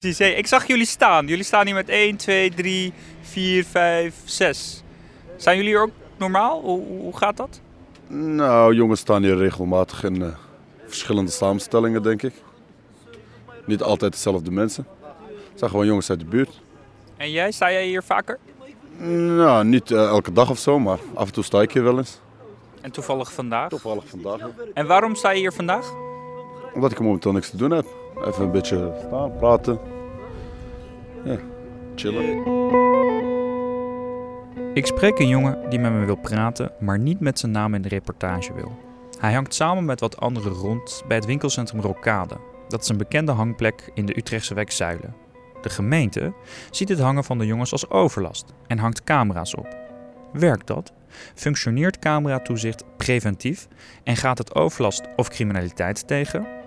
Precies, ik zag jullie staan. Jullie staan hier met 1, 2, 3, 4, 5, 6. Zijn jullie hier ook normaal? Hoe, hoe gaat dat? Nou, jongens staan hier regelmatig in uh, verschillende samenstellingen, denk ik. Niet altijd dezelfde mensen. Het zijn gewoon jongens uit de buurt. En jij, sta jij hier vaker? Nou, niet uh, elke dag of zo, maar af en toe sta ik hier wel eens. En toevallig vandaag? Toevallig vandaag. Ja. En waarom sta je hier vandaag? Omdat ik momenteel niks te doen heb. Even een beetje staan, praten. Ja, chillen. Ik spreek een jongen die met me wil praten, maar niet met zijn naam in de reportage wil. Hij hangt samen met wat anderen rond bij het winkelcentrum Rokade. Dat is een bekende hangplek in de Utrechtse wijk Zuilen. De gemeente ziet het hangen van de jongens als overlast en hangt camera's op. Werkt dat? Functioneert cameratoezicht preventief en gaat het overlast of criminaliteit tegen?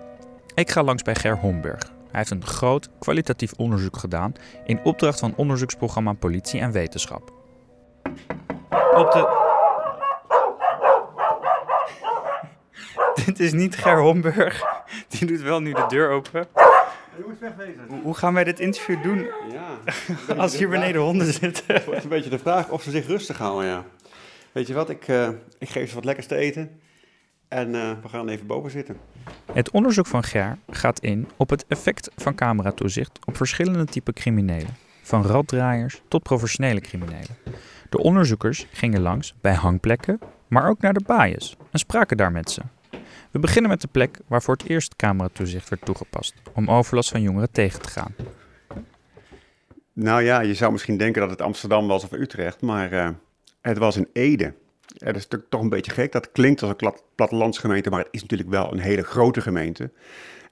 Ik ga langs bij Ger Homberg. Hij heeft een groot kwalitatief onderzoek gedaan in opdracht van onderzoeksprogramma Politie en Wetenschap. Op de. Dit is niet Ger Homberg. Die doet wel nu de deur open. Je moet wegwezen. Hoe gaan wij dit interview doen Ja. als hier beneden honden zitten? Het wordt een beetje de vraag of ze zich rustig houden, ja. Weet je wat, ik, eh, ik geef ze wat lekkers te eten. En eh, we gaan even boven zitten. Het onderzoek van Ger gaat in op het effect van cameratoezicht op verschillende typen criminelen. Van raddraaiers tot professionele criminelen. De onderzoekers gingen langs bij hangplekken, maar ook naar de baaiers en spraken daar met ze. We beginnen met de plek waar voor het eerst cameratoezicht werd toegepast, om overlast van jongeren tegen te gaan. Nou ja, je zou misschien denken dat het Amsterdam was of Utrecht, maar eh, het was in Ede. Ja, dat is natuurlijk toch een beetje gek. Dat klinkt als een plat- plattelandsgemeente, maar het is natuurlijk wel een hele grote gemeente.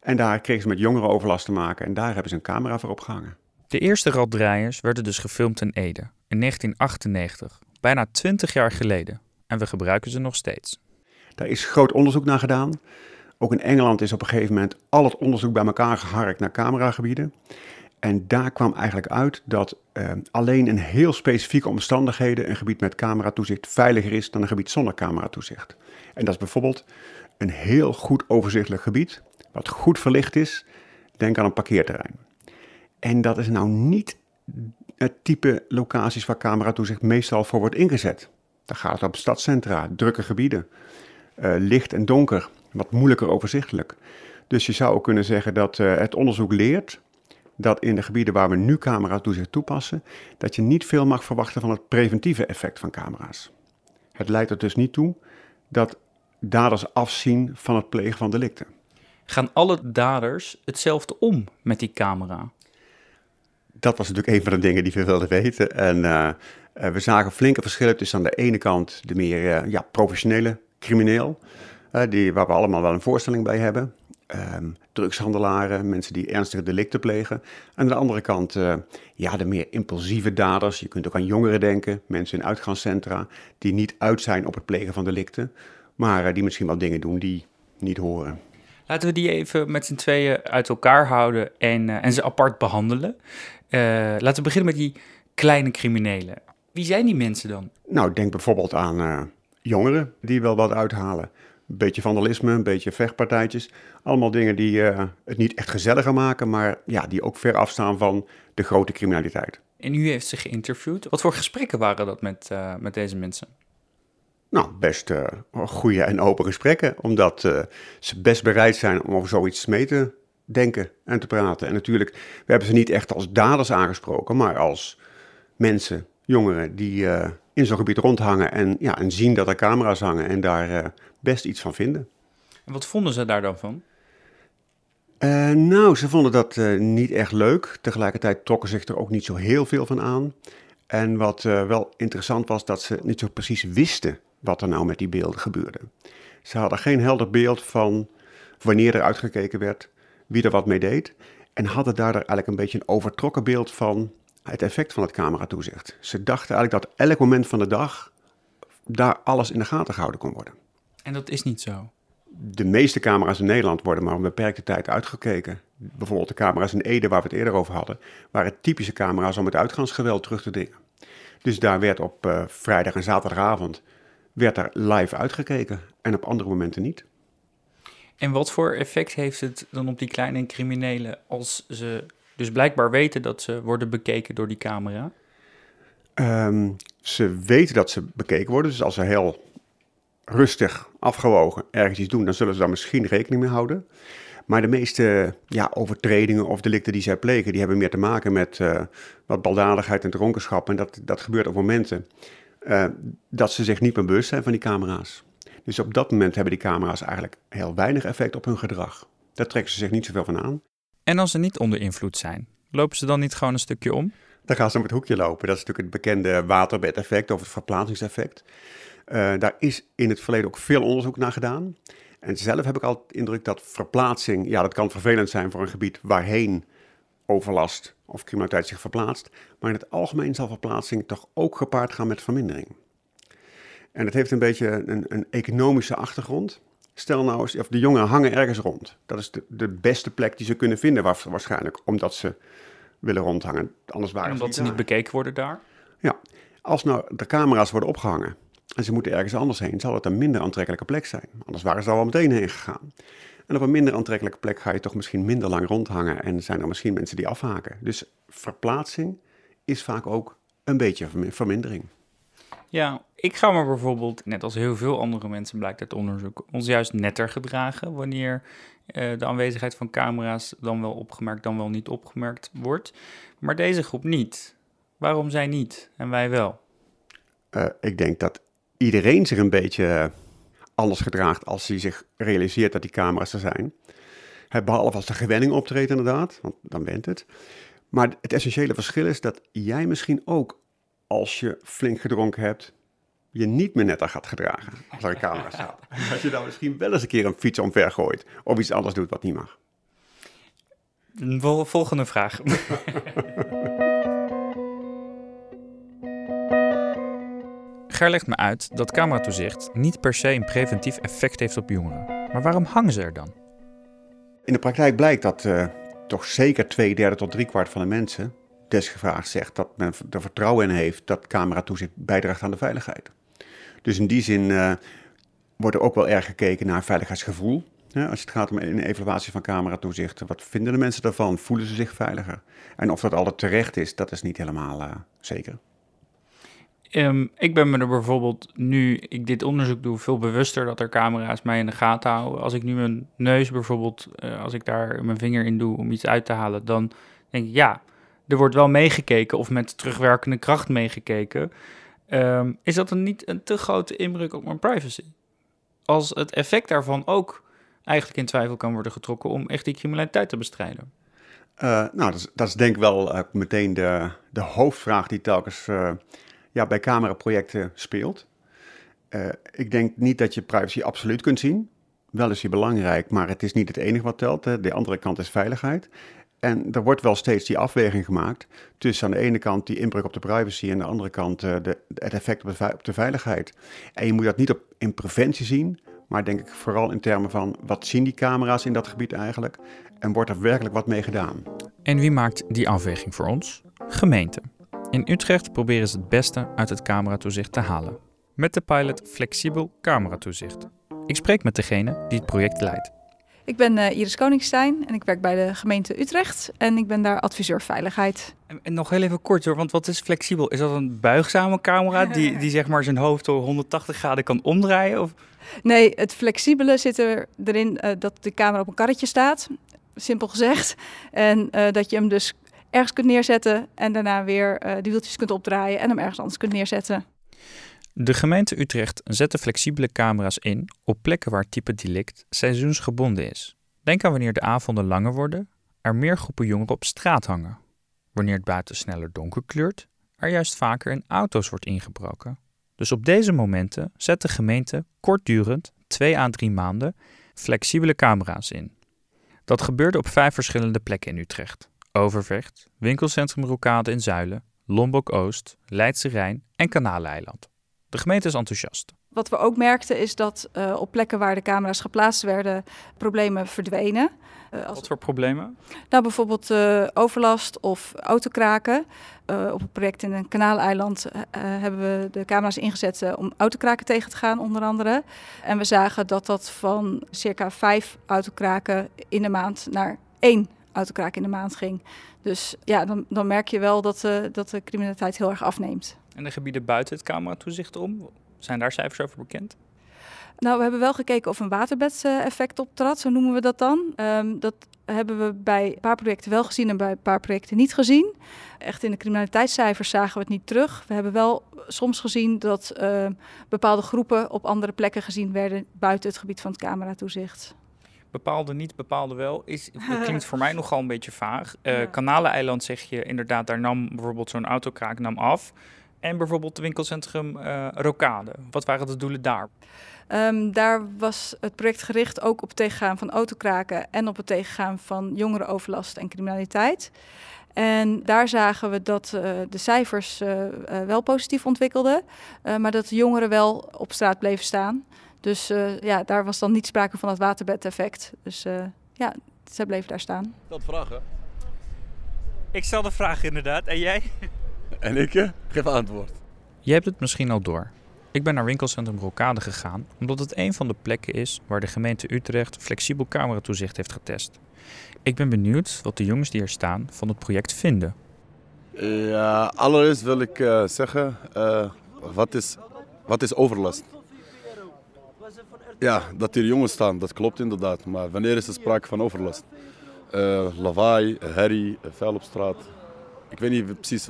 En daar kregen ze met jongerenoverlast te maken en daar hebben ze een camera voor opgehangen. De eerste raddraaiers werden dus gefilmd in Ede in 1998, bijna 20 jaar geleden. En we gebruiken ze nog steeds. Daar is groot onderzoek naar gedaan. Ook in Engeland is op een gegeven moment al het onderzoek bij elkaar geharkt naar cameragebieden. En daar kwam eigenlijk uit dat eh, alleen in heel specifieke omstandigheden een gebied met cameratoezicht veiliger is dan een gebied zonder cameratoezicht. En dat is bijvoorbeeld een heel goed overzichtelijk gebied, wat goed verlicht is. Denk aan een parkeerterrein. En dat is nou niet het type locaties waar cameratoezicht meestal voor wordt ingezet. Dan gaat het om stadscentra, drukke gebieden, eh, licht en donker, wat moeilijker overzichtelijk. Dus je zou ook kunnen zeggen dat eh, het onderzoek leert dat in de gebieden waar we nu cameratoezicht toepassen, dat je niet veel mag verwachten van het preventieve effect van camera's. Het leidt er dus niet toe dat daders afzien van het plegen van delicten. Gaan alle daders hetzelfde om met die camera? Dat was natuurlijk een van de dingen die we wilden weten. En eh, eh, we zagen flinke verschillen tussen aan de ene kant de meer eh, ja, professionele crimineel, die, waar we allemaal wel een voorstelling bij hebben. Ehm, drugshandelaren, mensen die ernstige delicten plegen. En aan de andere kant eh, ja, de meer impulsieve daders. Je kunt ook aan jongeren denken, mensen in uitgaanscentra, die niet uit zijn op het plegen van delicten, maar eh, die misschien wel dingen doen die niet horen. Laten we die even met z'n tweeën uit elkaar houden en, eh, en ze apart behandelen. Eh, laten we beginnen met die kleine criminelen. Wie zijn die mensen dan? Nou, denk bijvoorbeeld aan jongeren die wel wat uithalen. Een beetje vandalisme, een beetje vechtpartijtjes. Allemaal dingen die eh, het niet echt gezelliger maken, maar ja, die ook ver afstaan van de grote criminaliteit. En u heeft ze geïnterviewd. Wat voor gesprekken waren dat met, eh, met deze mensen? Nou, best eh goede en open gesprekken, omdat ze best bereid zijn om over zoiets mee te denken en te praten. En natuurlijk, we hebben ze niet echt als daders aangesproken, maar als mensen, jongeren die in zo'n gebied rondhangen en, ja, en zien dat er camera's hangen en daar eh, best iets van vinden. En wat vonden ze daar dan van? Eh, nou, ze vonden dat eh, niet echt leuk. Tegelijkertijd trokken zich er ook niet zo heel veel van aan. En wat wel interessant was, dat ze niet zo precies wisten wat er nou met die beelden gebeurde. Ze hadden geen helder beeld van wanneer er uitgekeken werd, wie er wat mee deed. En hadden daardoor eigenlijk een beetje een overtrokken beeld van het effect van het cameratoezicht. Ze dachten eigenlijk dat elk moment van de dag daar alles in de gaten gehouden kon worden. En dat is niet zo. De meeste camera's in Nederland worden maar een beperkte tijd uitgekeken. Bijvoorbeeld de camera's in Ede, waar we het eerder over hadden, waren typische camera's om het uitgaansgeweld terug te dingen. Dus daar werd op eh, vrijdag en zaterdagavond werd er live uitgekeken en op andere momenten niet. En wat voor effect heeft het dan op die kleine criminelen als ze Dus blijkbaar weten dat ze worden bekeken door die camera. Ehm, ze weten dat ze bekeken worden, dus als ze heel rustig, afgewogen ergens iets doen, dan zullen ze daar misschien rekening mee houden. Maar de meeste ja, overtredingen of delicten die zij plegen, die hebben meer te maken met uh, wat baldadigheid en dronkenschap. En dat, dat gebeurt op momenten uh, dat ze zich niet meer bewust zijn van die camera's. Dus op dat moment hebben die camera's eigenlijk heel weinig effect op hun gedrag. Daar trekken ze zich niet zoveel van aan. En als ze niet onder invloed zijn, lopen ze dan niet gewoon een stukje om? Dan gaan ze om het hoekje lopen. Dat is natuurlijk het bekende waterbedeffect of het verplaatsingseffect. Uh, daar is in het verleden ook veel onderzoek naar gedaan. En zelf heb ik altijd de indruk dat verplaatsing, ja, dat kan vervelend zijn voor een gebied waarheen overlast of criminaliteit zich verplaatst. Maar in het algemeen zal verplaatsing toch ook gepaard gaan met vermindering. En het heeft een beetje een, een economische achtergrond. Stel nou eens, of de jongeren hangen ergens rond. Dat is de, de beste plek die ze kunnen vinden waarschijnlijk, omdat ze willen rondhangen. Anders waren en omdat ze niet, bekeken worden daar? Ja, als nou de camera's worden opgehangen en ze moeten ergens anders heen, zal het een minder aantrekkelijke plek zijn. Anders waren ze al meteen heen gegaan. En op een minder aantrekkelijke plek ga je toch misschien minder lang rondhangen en zijn er misschien mensen die afhaken. Dus verplaatsing is vaak ook een beetje vermindering. Ja, ik ga me bijvoorbeeld, net als heel veel andere mensen blijkt uit onderzoek, ons juist netter gedragen wanneer uh, de aanwezigheid van camera's dan wel opgemerkt, dan wel niet opgemerkt wordt. Maar deze groep niet. Waarom zij niet en wij wel? Uh, ik denk dat iedereen zich een beetje anders gedraagt als hij zich realiseert dat die camera's er zijn. Behalve als de gewenning optreedt inderdaad, want dan bent het. Maar het essentiële verschil is dat jij misschien ook, als je flink gedronken hebt, je niet meer netter gaat gedragen als er een camera staat. Dat je dan misschien wel eens een keer een fiets omver gooit of iets anders doet wat niet mag. Volgende vraag. Ger legt me uit dat cameratoezicht niet per se een preventief effect heeft op jongeren. Maar waarom hangen ze er dan? In de praktijk blijkt dat uh, toch zeker twee derde tot drie kwart van de mensen desgevraagd zegt dat men er vertrouwen in heeft dat cameratoezicht bijdraagt aan de veiligheid. Dus in die zin uh, wordt er ook wel erg gekeken naar veiligheidsgevoel. Als het gaat om een evaluatie van cameratoezicht, wat vinden de mensen daarvan? Voelen ze zich veiliger? En of dat altijd terecht is, dat is niet helemaal uh, zeker. Um, ik ben me er bijvoorbeeld nu ik dit onderzoek doe veel bewuster dat er camera's mij in de gaten houden. Als ik nu mijn neus bijvoorbeeld, uh, als ik daar mijn vinger in doe om iets uit te halen, dan denk ik ja, er wordt wel meegekeken of met terugwerkende kracht meegekeken. Um, is dat een niet een te grote inbreuk op mijn privacy? Als het effect daarvan ook eigenlijk in twijfel kan worden getrokken om echt die criminaliteit te bestrijden. Uh, nou, dat is, dat is, denk ik wel uh, meteen de, de hoofdvraag die telkens ja, bij cameraprojecten speelt. Uh, ik denk niet dat je privacy absoluut kunt zien. Wel is die belangrijk, maar het is niet het enige wat telt. Hè. De andere kant is veiligheid. En er wordt wel steeds die afweging gemaakt tussen aan de ene kant die inbreuk op de privacy en aan de andere kant uh, de, het effect op de, veiligheid. En je moet dat niet op, in preventie zien, maar denk ik vooral in termen van wat zien die camera's in dat gebied eigenlijk en wordt er werkelijk wat mee gedaan. En wie maakt die afweging voor ons? Gemeente. In Utrecht proberen ze het beste uit het cameratoezicht te halen. Met de pilot Flexibel Cameratoezicht. Ik spreek met degene die het project leidt. Ik ben uh, Iris Koningstein en ik werk bij de gemeente Utrecht en ik ben daar adviseur veiligheid. En, en, nog heel even kort hoor, want wat is flexibel? Is dat een buigzame camera die, die zeg maar zijn hoofd door 180 graden kan omdraaien? Of? Nee, het flexibele zit er, erin uh, dat de camera op een karretje staat, simpel gezegd. En uh, dat je hem dus ergens kunt neerzetten en daarna weer uh, de wieltjes kunt opdraaien en hem ergens anders kunt neerzetten. De gemeente Utrecht zet flexibele camera's in op plekken waar type delict seizoensgebonden is. Denk aan wanneer de avonden langer worden, er meer groepen jongeren op straat hangen. Wanneer het buiten sneller donker kleurt, er juist vaker in auto's wordt ingebroken. Dus op deze momenten zet de gemeente kortdurend, 2 à 3 maanden, flexibele camera's in. Dat gebeurde op vijf verschillende plekken in Utrecht. Overvecht, winkelcentrum Rokade in Zuilen, Lombok Oost, Leidse Rijn en Kanaleiland. De gemeente is enthousiast. Wat we ook merkten is dat uh, op plekken waar de camera's geplaatst werden, problemen verdwenen. Uh, als... Wat voor problemen? Nou, bijvoorbeeld uh, overlast of autokraken. op het project in een kanaaleiland hebben we de camera's ingezet om autokraken tegen te gaan, onder andere. En we zagen dat dat van circa vijf autokraken in de maand naar één autokraak in de maand ging. Dus ja, dan, dan merk je wel dat, dat de criminaliteit heel erg afneemt. En de gebieden buiten het cameratoezicht om, zijn daar cijfers over bekend? Nou, we hebben wel gekeken of een waterbed-effect optrad, zo noemen we dat dan. Um, dat hebben we bij een paar projecten wel gezien en bij een paar projecten niet gezien. Echt in de criminaliteitscijfers zagen we het niet terug. We hebben wel soms gezien dat uh, bepaalde groepen op andere plekken gezien werden buiten het gebied van het cameratoezicht. Bepaalde niet, bepaalde wel. Is, dat klinkt voor mij nogal een beetje vaag. Uh, ja. Kanaleneiland zeg je inderdaad, daar nam bijvoorbeeld zo'n autokraak nam af. En bijvoorbeeld het winkelcentrum uh, Rokade. Wat waren de doelen daar? Um, daar was het project gericht ook op het tegengaan van autokraken en op het tegengaan van jongerenoverlast en criminaliteit. En daar zagen we dat uh, de cijfers uh, uh, wel positief ontwikkelden, maar dat de jongeren wel op straat bleven staan. Dus ja, daar was dan niet sprake van het waterbedeffect. Dus ja, ze bleven daar staan. Stel de vraag, hè? Ik stel de vraag inderdaad. En jij? En ik geef antwoord. Je hebt het misschien al door. Ik ben naar winkelcentrum Rokade gegaan omdat het een van de plekken is waar de gemeente Utrecht flexibel cameratoezicht heeft getest. Ik ben benieuwd wat de jongens die er staan van het project vinden. Ja, allereerst wil ik uh, zeggen, uh, wat, is, wat is overlast? Ja, dat hier jongens staan, dat klopt inderdaad. Maar wanneer is er sprake van overlast? Uh, lawaai, herrie, vuil op straat. Ik weet niet precies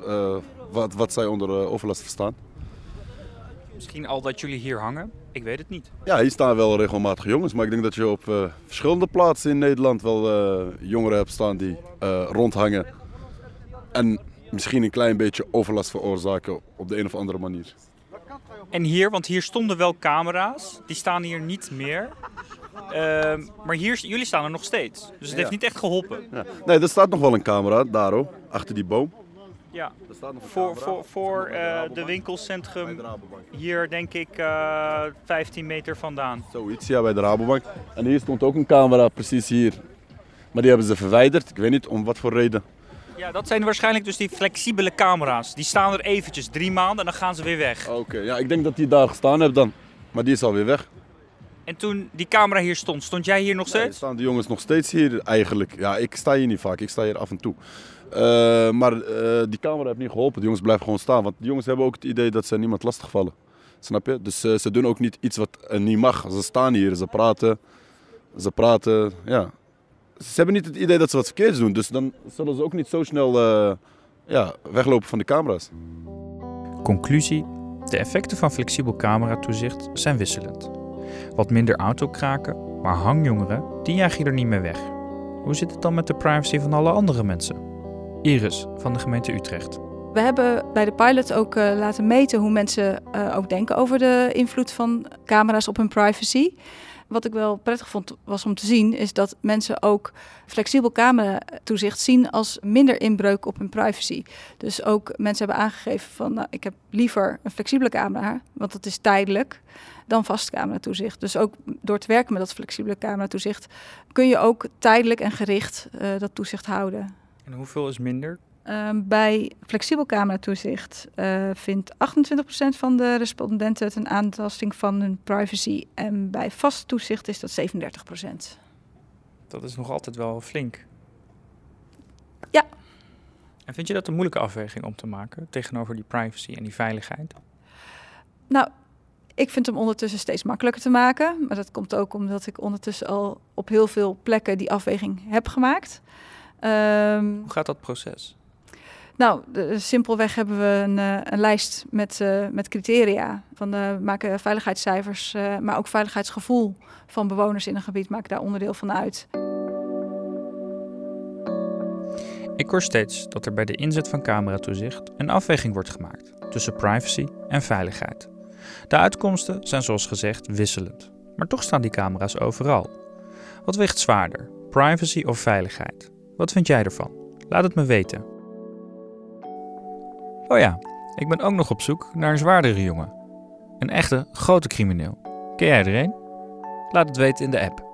wat, wat zij onder overlast verstaan. Misschien al dat jullie hier hangen? Ik weet het niet. Ja, hier staan wel regelmatig jongens. Maar ik denk dat je op uh, verschillende plaatsen in Nederland wel jongeren hebt staan die rondhangen. En misschien een klein beetje overlast veroorzaken op de een of andere manier. En hier, want hier stonden wel camera's. Die staan hier niet meer. Ehm, maar hier, jullie staan er nog steeds. Dus het ja. heeft niet echt geholpen. Ja. Nee, er staat nog wel een camera, daar ook, achter die boom. Ja, voor, voor, voor uh, de winkelcentrum hier denk ik uh, 15 meter vandaan. Zoiets, ja, bij de Rabobank. En hier stond ook een camera, precies hier. Maar die hebben ze verwijderd, ik weet niet om wat voor reden. Ja, dat zijn waarschijnlijk dus die flexibele camera's. Die staan er eventjes drie maanden en dan gaan ze weer weg. Oké, okay, ja, ik denk dat die daar gestaan hebben dan. Maar die is alweer weg. En toen die camera hier stond, stond jij hier nog steeds? Nee, staan de jongens nog steeds hier eigenlijk. Ja, ik sta hier niet vaak, ik sta hier af en toe. Uh, maar uh, die camera heeft niet geholpen. De jongens blijven gewoon staan. Want de jongens hebben ook het idee dat ze niemand lastigvallen. Snap je? Dus uh, ze doen ook niet iets wat niet mag. Ze staan hier, ze praten. Ze praten, ja. Ze hebben niet het idee dat ze wat verkeerds doen. Dus dan zullen ze ook niet zo snel ja, weglopen van de camera's. Conclusie. De effecten van flexibel cameratoezicht zijn wisselend. Wat minder autokraken, maar hangjongeren, die jaag je er niet meer weg. Hoe zit het dan met de privacy van alle andere mensen? Iris van de gemeente Utrecht. We hebben bij de pilot ook uh, laten meten hoe mensen uh, ook denken over de invloed van camera's op hun privacy. Wat ik wel prettig vond was om te zien, is dat mensen ook flexibel cameratoezicht zien als minder inbreuk op hun privacy. Dus ook mensen hebben aangegeven van nou, ik heb liever een flexibele camera, want dat is tijdelijk, dan vast cameratoezicht. Dus ook door te werken met dat flexibele cameratoezicht kun je ook tijdelijk en gericht uh, dat toezicht houden. En hoeveel is minder? Um, bij flexibel cameratoezicht uh, vindt 28% van de respondenten het een aantasting van hun privacy. En bij vast toezicht is dat 37%. Dat is nog altijd wel flink. Ja. En vind je dat een moeilijke afweging om te maken tegenover die privacy en die veiligheid? Nou, ik vind hem ondertussen steeds makkelijker te maken. Maar dat komt ook omdat ik ondertussen al op heel veel plekken die afweging heb gemaakt. Um, Hoe gaat dat proces? Nou, de, simpelweg hebben we een, uh, een lijst met, uh, met criteria. Van, uh, we maken veiligheidscijfers, maar ook veiligheidsgevoel van bewoners in een gebied maken daar onderdeel van uit. Ik hoor steeds dat er bij de inzet van cameratoezicht een afweging wordt gemaakt tussen privacy en veiligheid. De uitkomsten zijn zoals gezegd wisselend, maar toch staan die camera's overal. Wat weegt zwaarder, privacy of veiligheid? Wat vind jij ervan? Laat het me weten. Oh ja, ik ben ook nog op zoek naar een zwaardere jongen. Een echte grote crimineel. Ken jij er een? Laat het weten in de app.